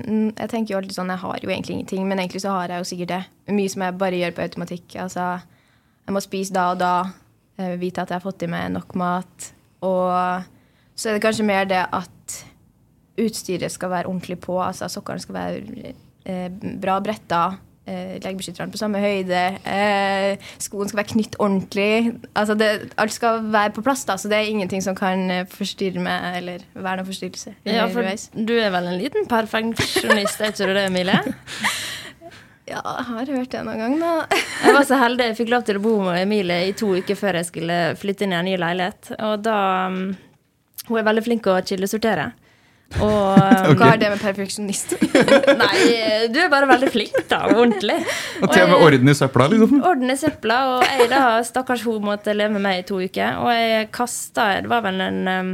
jeg tenker jo alltid sånn, jeg har jo egentlig ingenting, men egentlig så har jeg jo sikkert det. Mye som jeg bare gjør på automatikk. Altså, jeg må spise da og da, eh, vite at jeg har fått i meg nok mat. Og så er det kanskje mer det at utstyret skal være ordentlig på. Altså sokkene skal være eh, bra bretta. Eh, Leggebeskytterne på samme høyde. Eh, skoen skal være knytt ordentlig. Altså det, alt skal være på plass, da, så det er ingenting som kan eh, forstyrre meg eller være noen forstyrrelse. Ja, for du er vel en liten perfeksjonist, er ikke du det, Emilie? [laughs] Ja, jeg har hørt det noen gang, da. [laughs] Jeg var så heldig jeg fikk lov til å bo med Emilie i to uker før jeg skulle flytte inn i en ny leilighet. Og da um, Hun er veldig flink til å kildesortere. Og okay. Hva har det med perfeksjonist [laughs] Nei, du er bare veldig flink, da. Ordentlig. Og til og med orden i søpla, liksom. Orden i søpla, og jeg da, stakkars hun, måtte leve med meg i to uker. Og jeg kasta Det var vel en um,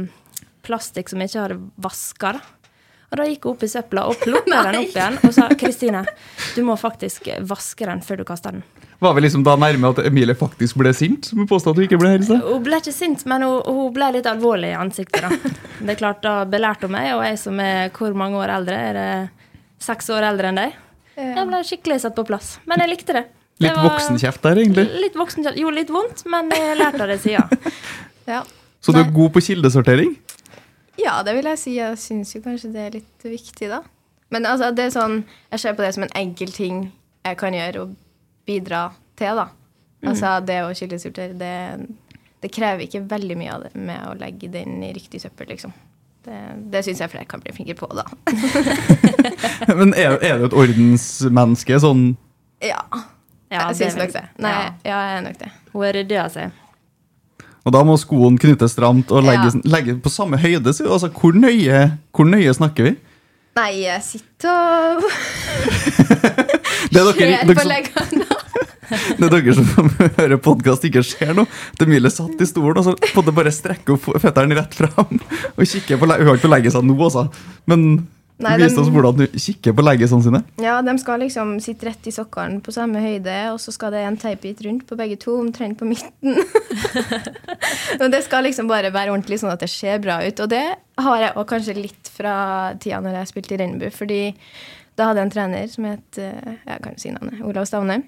plastikk som jeg ikke hadde vaska, da. Og da gikk hun opp i søpla og plukka [laughs] den opp igjen og sa Kristine, du må faktisk vaske den før du kaster den. Var vi liksom da nærme at Emilie faktisk ble sint? Som hun påstod at hun ikke ble stad? Hun ble ikke sint, men hun, hun ble litt alvorlig i ansiktet. da. Det er klart, Da belærte hun meg, og jeg som er hvor mange år eldre? Er det seks år eldre enn deg? Jeg ble skikkelig satt på plass. Men jeg likte det. Det Litt voksenkjeft der, egentlig. Litt voksenkjeft. Jo, litt vondt, men jeg lærte av det sida. [laughs] Ja. Så du er god på kildesortering? ja, det vil jeg si. Jeg syns jo kanskje det er litt viktig, da. Men altså, det er sånn, jeg ser på det som en enkel ting jeg kan gjøre og bidra til, da. Altså, det å kildesortere, det, det krever ikke veldig mye av det med å legge den i riktig søppel, liksom. Det, det syns jeg flere kan bli flinkere på, da. [laughs] Men er, er du et ordensmenneske? Sånn ja. Ja, jeg syns nok det. Nei, Ja. ja, jeg er nok det. Hun er ryddig av seg. Og da må skoen knyttes stramt og legges, Ja. legge på samme høyde. Så, altså, hvor, nøye, hvor nøye snakker vi? Nei, jeg sitter og [laughs] Det er ser på leggene. [laughs] Det er dere som [laughs] hører podkast, ikke ser noe. at Emilie satt i stolen og så måtte det bare strekke opp føttene rett fram. Og kikke på, Hun har ikke på legget seg nå, altså. Men Nei, viste oss hvordan du kikker på leggesene sine. Ja, de skal liksom sitte rett i sokkene på samme høyde, og så skal det en teipbit rundt på begge to, omtrent på midten. [laughs] og det skal liksom bare være ordentlig, sånn at det ser bra ut. Og det har jeg òg kanskje litt fra tida når jeg spilte i Rennebu, fordi da hadde jeg en trener som het eh, Jeg kan si navnet. Olav Stavne.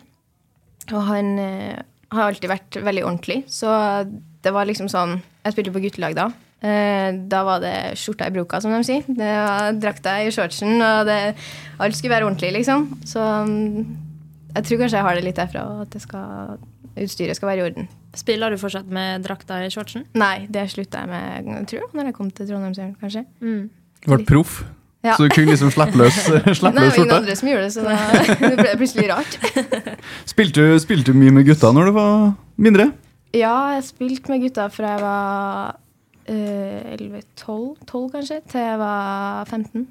Og han eh, har alltid vært veldig ordentlig, så det var liksom sånn Jeg spilte på guttelag da. Eh, da var det skjorta i broka, som de sier. Det var drakta i shortsen, og det, alt skulle være ordentlig, liksom. Så mm, jeg tror kanskje jeg har det litt derfra, at det skal, utstyret skal være i orden. Spiller du fortsatt med drakta i shortsen? Nei, det slutta jeg med jeg tror jeg, når jeg kom til Trondheimsølen, kanskje. Du ble proff, Ja. så du kunne liksom slippe løs, [laughs] skjorta? Nei, løs det var ingen andre som gjorde det, så da, [laughs] det ble plutselig rart. [laughs] Spilte du, spilte du mye med gutta når du var mindre? Ja, jeg spilte med gutta fra jeg var 11-12, 12 kanskje, til jeg var 15.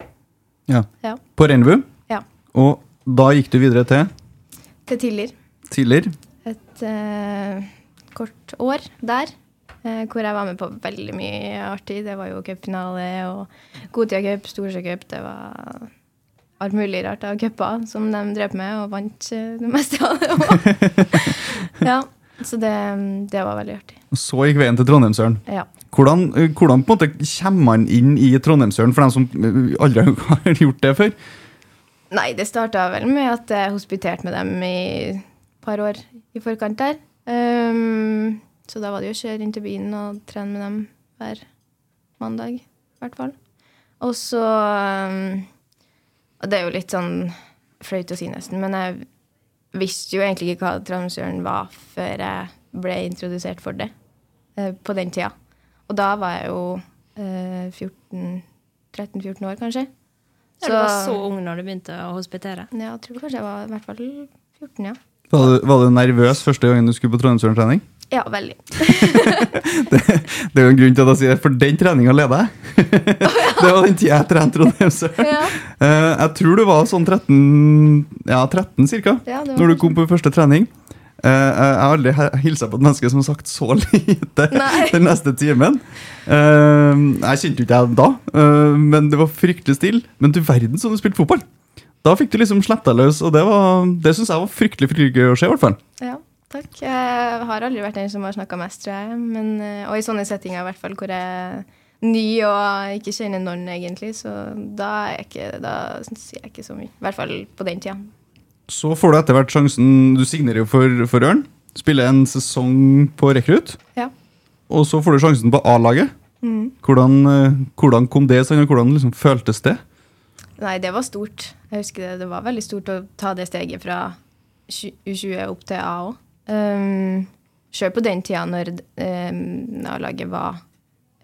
Ja. Ja. På Rennebu? Ja. Og da gikk du videre til Til Tiller. Tiller. Et uh, kort år der. Uh, hvor jeg var med på veldig mye artig. Det var jo cupfinale og Gotia Cup, Storsjø Cup. Det var alt mulig rart av cuper som de drev med, og vant uh, det meste av det òg. [laughs] ja, så det, det var veldig artig. Og så gikk veien til Trondheimsøren. Ja. Hvordan, eh, hvordan på en måte kommer man inn i Trondheimsøren, for dem som eh, aldri [laughs] har gjort det før? Nei, det starta vel med at jeg hospiterte med dem i et par år i forkant der. Um, så da var det jo å kjøre inn til byen og trene med dem hver mandag, i hvert fall. Og så um, og Det er jo litt sånn flaut å si, nesten, men jeg visste jo egentlig ikke hva Trondheimsøren var før jeg ble introdusert for det eh, på den tida. Og da var jeg jo eh, 14 13-14 år, kanskje. Ja, du var så ung når du begynte å hospitere? Ja, jeg tror kanskje jeg var i hvert fall 14, ja. Var du, var du nervøs første gangen du skulle på Trondheimsøren-trening? Ja, veldig. [laughs] Det er jo en grunn til at jeg sier for den treninga leder jeg. [laughs] det var den tida jeg trente Trondheimsøren. Ja. Uh, Jeg tror du var sånn 13, ja, 13 cirka, Ja, når du kom på første trening. Uh, Jeg har aldri hilsa på et menneske som har sagt så lite Nei. [laughs] den neste timen. Uh, Jeg kjente jo ikke deg da, eh, men det var fryktelig stille. Men du verden som du spilte fotball! Da fikk du liksom sletta løs, og det, var- det syns jeg var fryktelig fryktelig gøy å se. i hvert fall. Ja, takk. Jeg har aldri vært den som har snakka mest, tror jeg. Men, eh, og i sånne settinger i hvert fall hvor jeg er ny og ikke kjenner noen, egentlig. Så da, er ikke, da sier jeg ikke så mye. I hvert fall på den tida. Så får du etter hvert sjansen Du signerer jo for, for Ørn. Spiller en sesong på rekrutt. Ja. Og så får du sjansen på A-laget. Mm. Hvordan, eh, hvordan kom det seg, og hvordan liksom føltes det? Nei, det var stort. Jeg husker det, det var veldig stort å ta det steget fra U20 opp til A òg. Um, Sjøl på den tida når um, A-laget var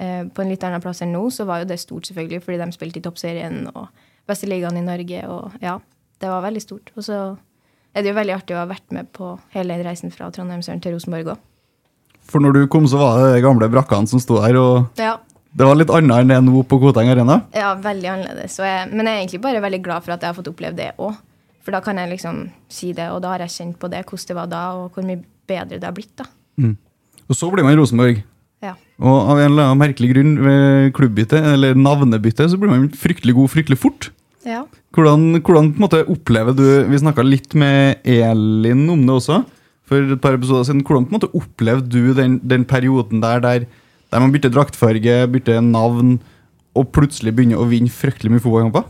uh, på en litt annen plass enn nå, så var jo det stort, selvfølgelig, fordi de spilte i toppserien og beste ligaen i Norge. Og ja, det var veldig stort. Og så er det jo veldig artig å ha vært med på hele den reisen fra Trondheimsøren til Rosenborg òg. For når du kom, så var det de gamle brakkene som sto der, og Ja. det var litt annet enn det er nå på Koteng Arena. Ja, veldig annerledes. Jeg, men jeg er egentlig bare veldig glad for at jeg har fått oppleve det òg. For da kan jeg liksom si det, og da har jeg kjent på det, hvordan det var da, og hvor mye bedre det har blitt. da. Og så blir man Rosenborg. Ja. Og av en eller annen merkelig grunn ved klubbbytte, eller navnebytte, så blir man fryktelig god fryktelig fort. Ja. Hvordan, hvordan på en måte opplever du Vi snakka litt med Elin om det også, for et par episoder siden. Hvordan på en måte opplevde du den, den perioden der, der der man bytter draktfarge, bytter navn, og plutselig begynner å vinne fryktelig mye fotballkamper?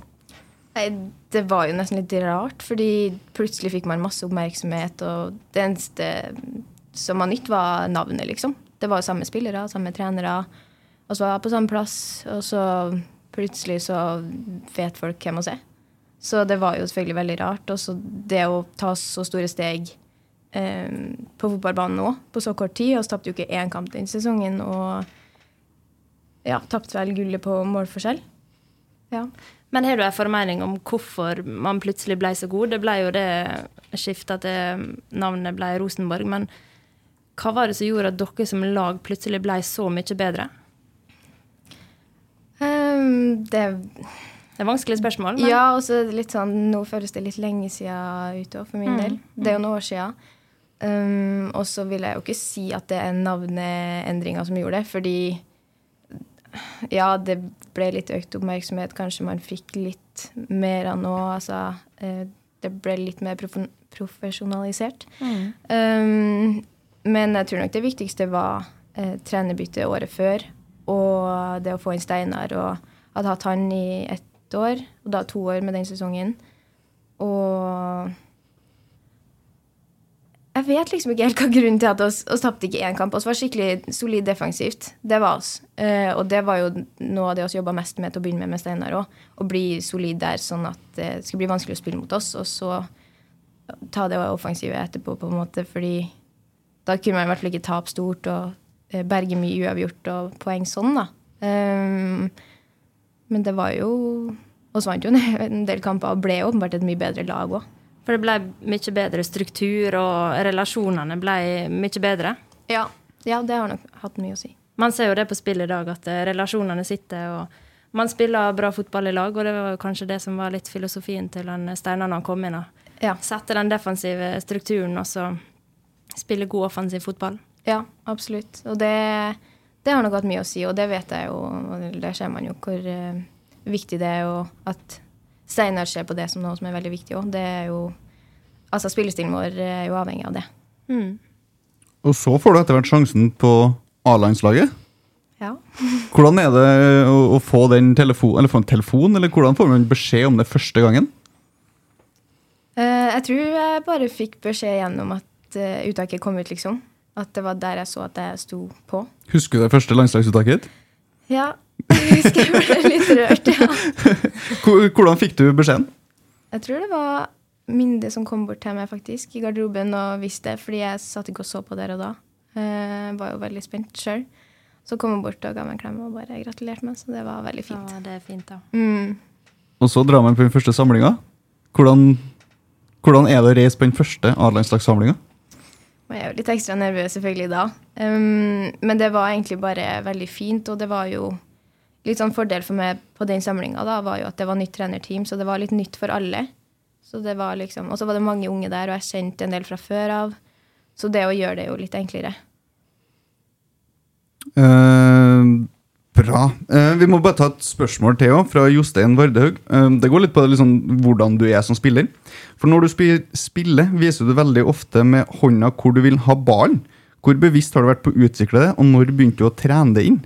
Det var jo nesten litt rart, fordi plutselig fikk man masse oppmerksomhet, og det eneste som var nytt, var navnet, liksom. Det var jo samme spillere, samme trenere, og så var jeg på samme plass, og så plutselig så vet folk hvem vi er. Så det var jo selvfølgelig veldig rart. Og så det å ta så store steg eh, på fotballbanen nå, på så kort tid, og så tapte jo ikke én kamp den sesongen, og ja, tapte vel gullet på målforskjell. Ja. Men har du en formening om hvorfor man plutselig ble så god? Det ble jo det skiftet til navnet ble Rosenborg, men hva var det som gjorde at dere som lag plutselig ble så mye bedre? Um, det Det er vanskelig spørsmål. Men Ja, og så litt sånn Nå føles det litt lenge siden ute òg, for min Mm, del. Det er jo noen år siden. Um, og så vil jeg jo ikke si at det er navneendringa som gjorde det, fordi ja, det ble litt økt oppmerksomhet. Kanskje man fikk litt mer av nå. Altså, eh, det ble litt mer prof profesjonalisert. Mm. Um, men jeg tror nok det viktigste var eh, trenerbyttet året før. Og det å få inn Steinar. Og hadde hatt han i ett år, og da to år med den sesongen. Og jeg vet liksom ikke helt hva grunnen til at oss, oss tapte ikke én kamp. Vi var skikkelig solid defensivt. Det var oss. Eh, og det var jo noe av det vi jobba mest med til å begynne med med Steinar òg. Å bli solid der, sånn at det skulle bli vanskelig å spille mot oss. Og så ta det offensive etterpå, på en måte. Fordi da kunne man i hvert fall ikke tape stort og eh, berge mye uavgjort og poeng sånn, da. Um, men det var jo Vi vant jo en del kamper og ble åpenbart et mye bedre lag òg. For det ble mye bedre struktur, og relasjonene ble mye bedre. Ja. ja, det har nok hatt mye å si. Man ser jo det på spill i dag, at eh, relasjonene sitter, og man spiller bra fotball i lag. Og det var kanskje det som var litt filosofien til Steinar når han kom inn. Ja. Sette den defensive strukturen, og så spille god offensiv fotball. Ja, absolutt. Og det, det har nok hatt mye å si, og det vet jeg jo. og Der ser man jo hvor uh, viktig det er, og at Steinar ser på det som noe som er veldig viktig òg. Det er jo Altså, spillestilen vår er jo avhengig av det. Og så får du etter hvert sjansen på A-landslaget. Ja. [laughs] Hvordan er det å, å få den telefon, eller få en telefon, eller hvordan får man beskjed om det første gangen? Uh, jeg tror jeg bare fikk beskjed gjennom at uh, uttaket kom ut, liksom. At det var der jeg så at jeg sto på. Husker du det første landslagsuttaket? Ja. Jeg husker jeg ble litt rørt, ja. [laughs] Hvordan fikk du beskjeden? Jeg tror det var Minde som kom bort til meg faktisk i garderoben og visste det, fordi jeg satt ikke og så på der og da. Jeg var jo veldig spent sjøl. Så kom hun bort og ga meg en klem og bare gratulerte meg, så det var veldig fint. Ja, det er fint, da. Mm. Og så drar man på den første samlinga. Hvordan, hvordan er det å reise på den første A-landslagssamlinga? Jeg er jo litt ekstra nervøs selvfølgelig da. Um, men det var egentlig bare veldig fint, og det var jo litt sånn fordel for meg på den samlinga var jo at det var nytt trenerteam, så det var litt nytt for alle. Så det var liksom, Og så var det mange unge der, og jeg kjente en del fra før av. Så det å gjøre det jo litt enklere. Uh, bra. Uh, vi må bare ta et spørsmål til også, fra Jostein Vardehaug. Uh, det går litt på liksom, hvordan du er som spiller. For når du spi- spiller, viser du veldig ofte med hånda hvor du vil ha ballen. Hvor bevisst har du vært på å utvikle det, og når begynte du å trene det inn?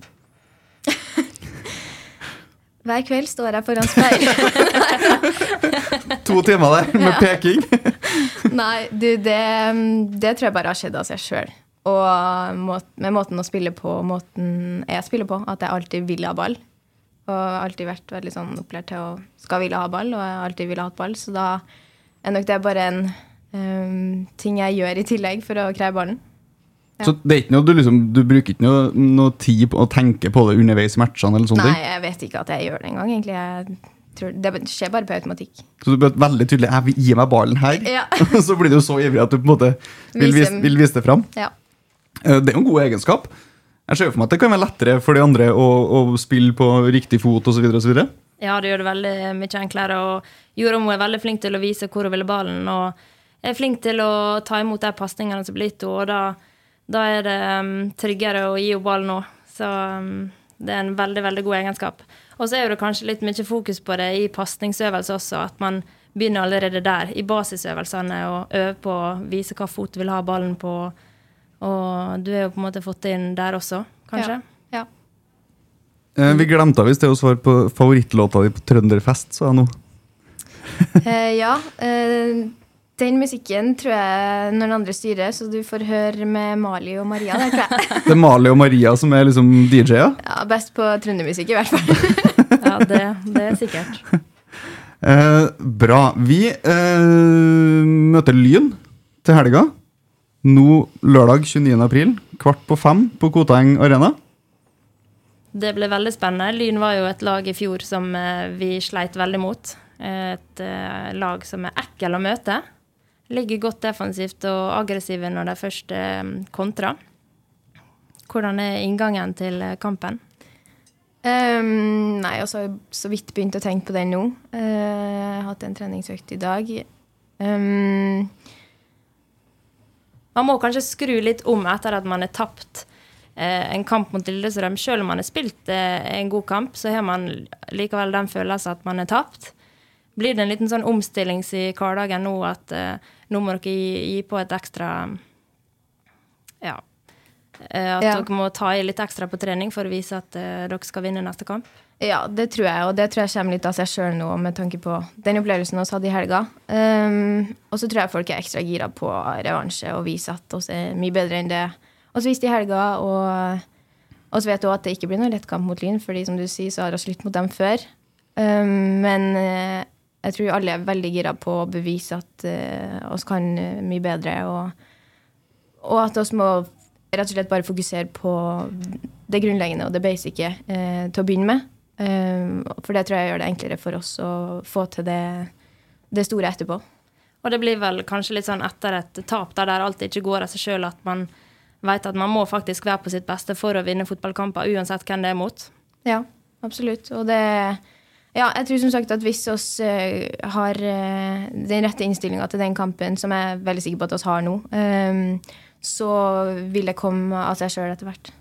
Hver kveld står jeg foran speil. To timer der med peking. [laughs] Nei, du, det, det tror jeg bare har skjedd av seg sjøl. Og må, med måten å spille på, måten jeg spiller på, at jeg alltid vil ha ball. Og alltid vært veldig sånn opplært til å skal ville ha ball, og jeg har alltid ville ha ball. Så da er nok det bare en um, ting jeg gjør i tillegg for å kreve ballen. Ja. Så det er ikke noe, du, liksom, du bruker ikke noe, noe tid på å tenke på det underveis i matchene? eller sånne Nei, jeg vet ikke at jeg gjør det engang, egentlig. Jeg tror, det skjer bare på automatikk. Så du blir veldig tydelig jeg vil gi meg ballen her. Ja. Og [laughs] så blir du så ivrig at du på en måte vil Vise- vil vise det fram. Ja. Eh, Det er jo en god egenskap. Jeg ser for meg at det kan være lettere for de andre å, å spille på riktig fot osv. Ja, det gjør det veldig mye enklere. Og Joromo er veldig flink til å vise hvor hun vil ballen, og er flink til å ta imot de pasningene som blir gitt henne. Da, er det um, tryggere å gi henne ballen nå. Så um, det er en veldig, veldig god egenskap. Og så er det kanskje litt mye fokus på det i pasningsøvelser også, at man begynner allerede der, i basisøvelsene, og øver på å vise hva fot du vil ha ballen på. Og du har jo på en måte fått inn der også, kanskje? Ja. Eh, Vi glemte visst det å svare på favorittlåta di på Trønderfest, sa jeg nå. Eh, ja. Eh, den musikken tror jeg noen andre styrer, så du får høre med Mali og Maria der, tror jeg. [laughs] Det er Mali og Maria som er liksom DJ-er. Ja, Best på trøndermusikk, i hvert fall. [laughs] Ja, det, det er sikkert. [laughs] Eh, bra. Vi eh, møter Lyn til helga. Nå lørdag 29. april, kvart på fem på Koteng Arena. Det ble veldig spennende. Lyn var jo et lag i fjor som eh, vi sleit veldig mot. Et eh, lag som er ekkel å møte. Ligger godt defensivt og aggressive når de først eh, kontrer. Hvordan er inngangen til eh, kampen? Um, nei, altså så vidt begynt å tenke på den nå. Uh, jeg har hatt en treningsøkt i dag. Um, man må kanskje skru litt om etter at man har tapt uh, en kamp mot Lillestrøm. Selv om man har spilt uh, en god kamp, så har man likevel den følelsen at man har tapt. Blir det en liten sånn omstilling i hverdagen nå at eh, nå må dere gi, gi på et ekstra Ja. Eh, at Ja. dere må ta i litt ekstra på trening for å vise at uh, dere skal vinne neste kamp? Ja, det tror jeg, og det tror jeg kommer litt av seg sjøl nå, med tanke på den opplevelsen vi hadde i helga. Um, og så tror jeg folk er ekstra gira på revansje og vise at vi er mye bedre enn det vi viste i helga. Og, og så vet du også at det ikke blir noe lett kamp mot Lyn, fordi som du sier, så har vi slutt mot dem før. Um, men eh, jeg tror alle er veldig gira på å bevise at uh, oss kan eh, mye bedre, og, og at oss må rett og slett bare fokusere på det grunnleggende og det basice uh, til å begynne med. Uh, for det tror jeg gjør det enklere for oss å få til det, det store etterpå. Og det blir vel kanskje litt sånn etter et tap der, der alt ikke går av seg sjøl, at man vet at man må faktisk være på sitt beste for å vinne fotballkamper, uansett hvem det er mot. Ja, absolutt. Og det Ja, jeg tror som sagt at hvis vi uh, har uh, den rette innstillinga til den kampen, som jeg er veldig sikker på at vi har nå, um, så vil det komme av seg sjøl etter hvert.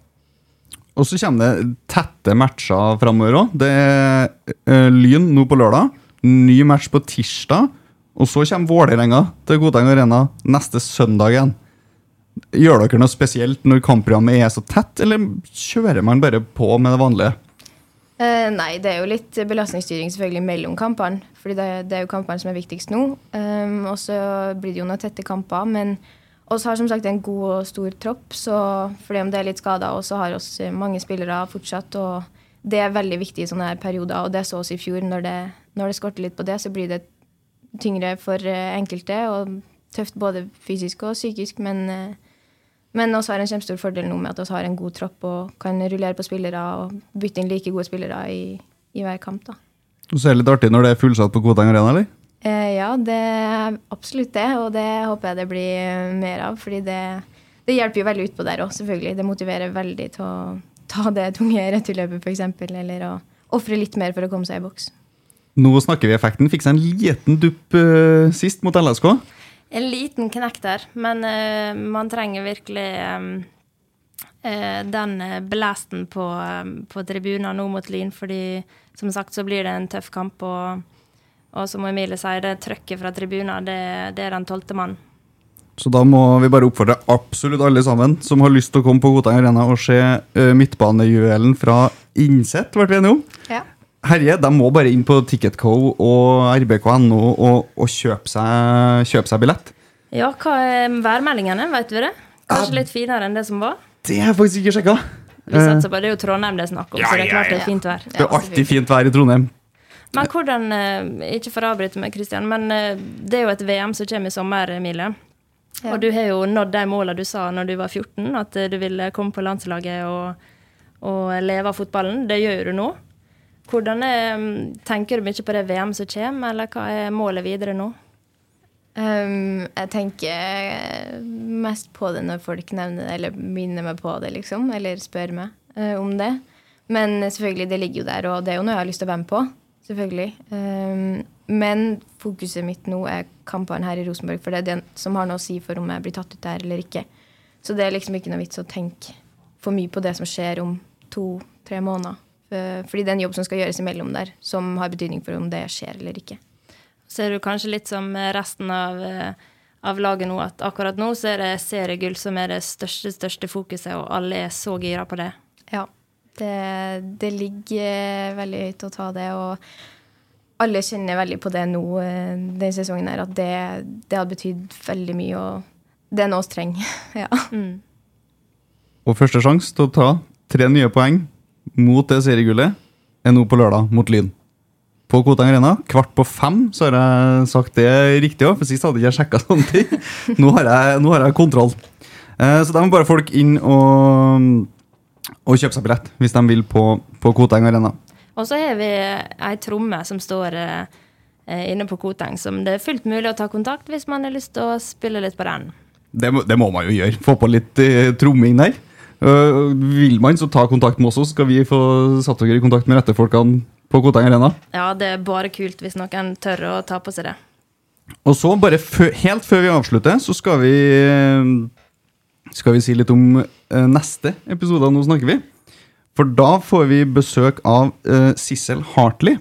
Og så kommer det tette matcher framover òg. Det er uh, Lyn nå på lørdag. Ny match på tirsdag. Og så kommer Vålerenga til Koteng Arena neste søndag igjen. Gjør dere noe spesielt når kampprogrammet er så tett, eller kjører man bare på med det vanlige? Eh, nei, det er jo litt belastningsstyring selvfølgelig mellom kampene. fordi det, det er jo kampene som er viktigst nå. Um, og så blir det jo noen tette kamper. Men oss har som sagt en god og stor tropp, så fordi om det er litt skader, og så har oss mange spillere fortsatt. og Det er veldig viktig i sånne her perioder, og det så oss i fjor. Når det, når det skorter litt på det, så blir det tyngre for eh, enkelte. og Tøft både fysisk og psykisk, men eh, men vi har en kjempestor fordel nå med at vi har en god tropp og kan rullere på spillere og bytte inn like gode spillere i, i hver kamp. da. Og så er det litt artig når det er fullsatt på Koteng Arena, eller? Eh, ja, det er absolutt det, og det håper jeg det blir mer av. fordi det, det hjelper jo veldig utpå der òg, selvfølgelig. Det motiverer veldig til å ta det tunge returløpet, f.eks., eller å ofre litt mer for å komme seg i boks. Nå snakker vi effekten. Fikk seg en liten dupp uh, sist mot LSK. En liten knekk der, men uh, man trenger virkelig um, uh, den blæsten på, um, på tribunen nå mot Lyn, fordi som sagt så blir det en tøff kamp. Og, og som Emilie sier, det trøkket fra tribunen, det, det er den tolvte mannen. Så da må vi bare oppfordre absolutt alle sammen som har lyst til å komme på Godtang Arena og se uh, midtbanejuvelen fra Innsett, ble vi enige om. Ja. Herje, de må bare inn på Ticketco og rbk.no og, og kjøpe, seg, kjøpe seg billett. Ja, hva er værmeldingene, vet du det? Kanskje litt finere enn det som var? Det har jeg faktisk ikke sjekka. Vi satser på, Det er jo Trondheim det er snakk om, Ja, så det er ja, klart det er fint vær. Det er alltid fint vær i Trondheim. Men hvordan eh, Ikke for å avbryte meg, Kristian, men eh, det er jo et VM som kommer i sommer, Emilie. Ja. Og du har jo nådd de målene du sa når du var 14, at eh, du ville komme på landslaget og, og leve av fotballen. Det gjør du nå. Hvordan er, Tenker du mye på det VM som kommer, eller hva er målet videre nå? Um, jeg tenker mest på det når folk nevner det, eller minner meg på det, liksom. Eller spør meg uh, om det. Men selvfølgelig, det ligger jo der, og det er jo noe jeg har lyst til å være med på. Selvfølgelig. Um, men fokuset mitt nå er kampene her i Rosenborg, for det er det som har noe å si for om jeg blir tatt ut der eller ikke. Så det er liksom ikke noe vits å tenke for mye på det som skjer om to-tre måneder. For- Fordi det er en jobb som skal gjøres imellom der, som har betydning for om det skjer eller ikke. Så er du kanskje litt som resten av, eh, av laget nå, at akkurat nå så er det seriegull som er det største, største fokuset, og alle er så gira på det. Ja. Det, det ligger veldig høyt å ta det, og alle kjenner veldig på det nå Den denne sesongen her, at det, det har betydd veldig mye, og det er noe vi trenger. [laughs] ja. Og første sjanse til å ta tre nye poeng mot det seriegullet er nå på lørdag mot Lyn. På Koteng Arena. Kvart på fem, så har jeg sagt det riktig òg, for sist hadde ikke jeg sjekka sånne ting. [laughs] Nå har jeg, nå har jeg kontroll. Eh, så da må bare folk inn og, og kjøpe seg billett hvis de vil på, på Koteng Arena. Og så har vi ei tromme som står eh, inne på Koteng, som det er fullt mulig å ta kontakt hvis man har lyst til å spille litt på den. Det må, det må man jo gjøre. Få på litt eh, tromming der. Øh, vil man så ta kontakt med oss, så skal vi få satt dere i kontakt med rette folkene på Koteng Arena. Ja, det er bare kult hvis noen tør å ta på seg det. Og så, bare helt før vi avslutter, så skal vi Skal vi si litt om uh, neste episode av Nå snakker vi. For da får vi besøk av uh, Sissel Hartley.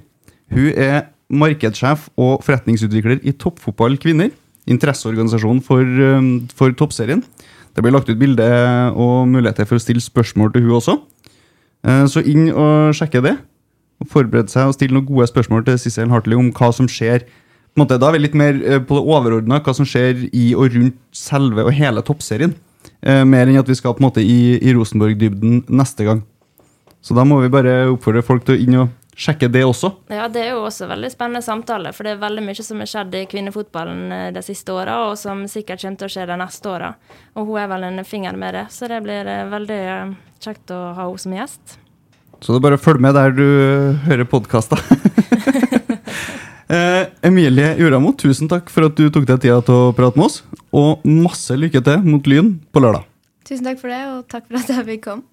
Hun er markedssjef og forretningsutvikler i Toppfotball kvinner. Interesseorganisasjonen for, eh, for toppserien. Det blir lagt ut bilde og muligheter for å stille spørsmål til hun også. Eh, så inn og sjekke det. Og Forbered seg og stille noen gode spørsmål til Sissel Hartley om hva som skjer. På en måte, da er vi litt mer eh, på det overordna, hva som skjer i og rundt selve og hele toppserien. Eh, mer enn at vi skal på en måte i, i Rosenborg-dybden neste gang. Så da må vi bare oppfordre folk til å inn og sjekke det også. Ja, det er jo også veldig spennende samtale, for det er veldig mye som har skjedd i kvinnefotballen eh, de siste åra, og som sikkert kommer til å skje de neste åra. Og hun er vel en finger med det, så det blir eh, veldig eh, kjekt å ha henne som gjest. Så det er bare å følge med der du hører podkaster. [laughs] eh, Emilie Uramo, tusen takk for at du tok deg tida til å prate med oss. Og masse lykke til mot Lyn på lørdag. Tusen takk for det, og takk for at jeg fikk komme.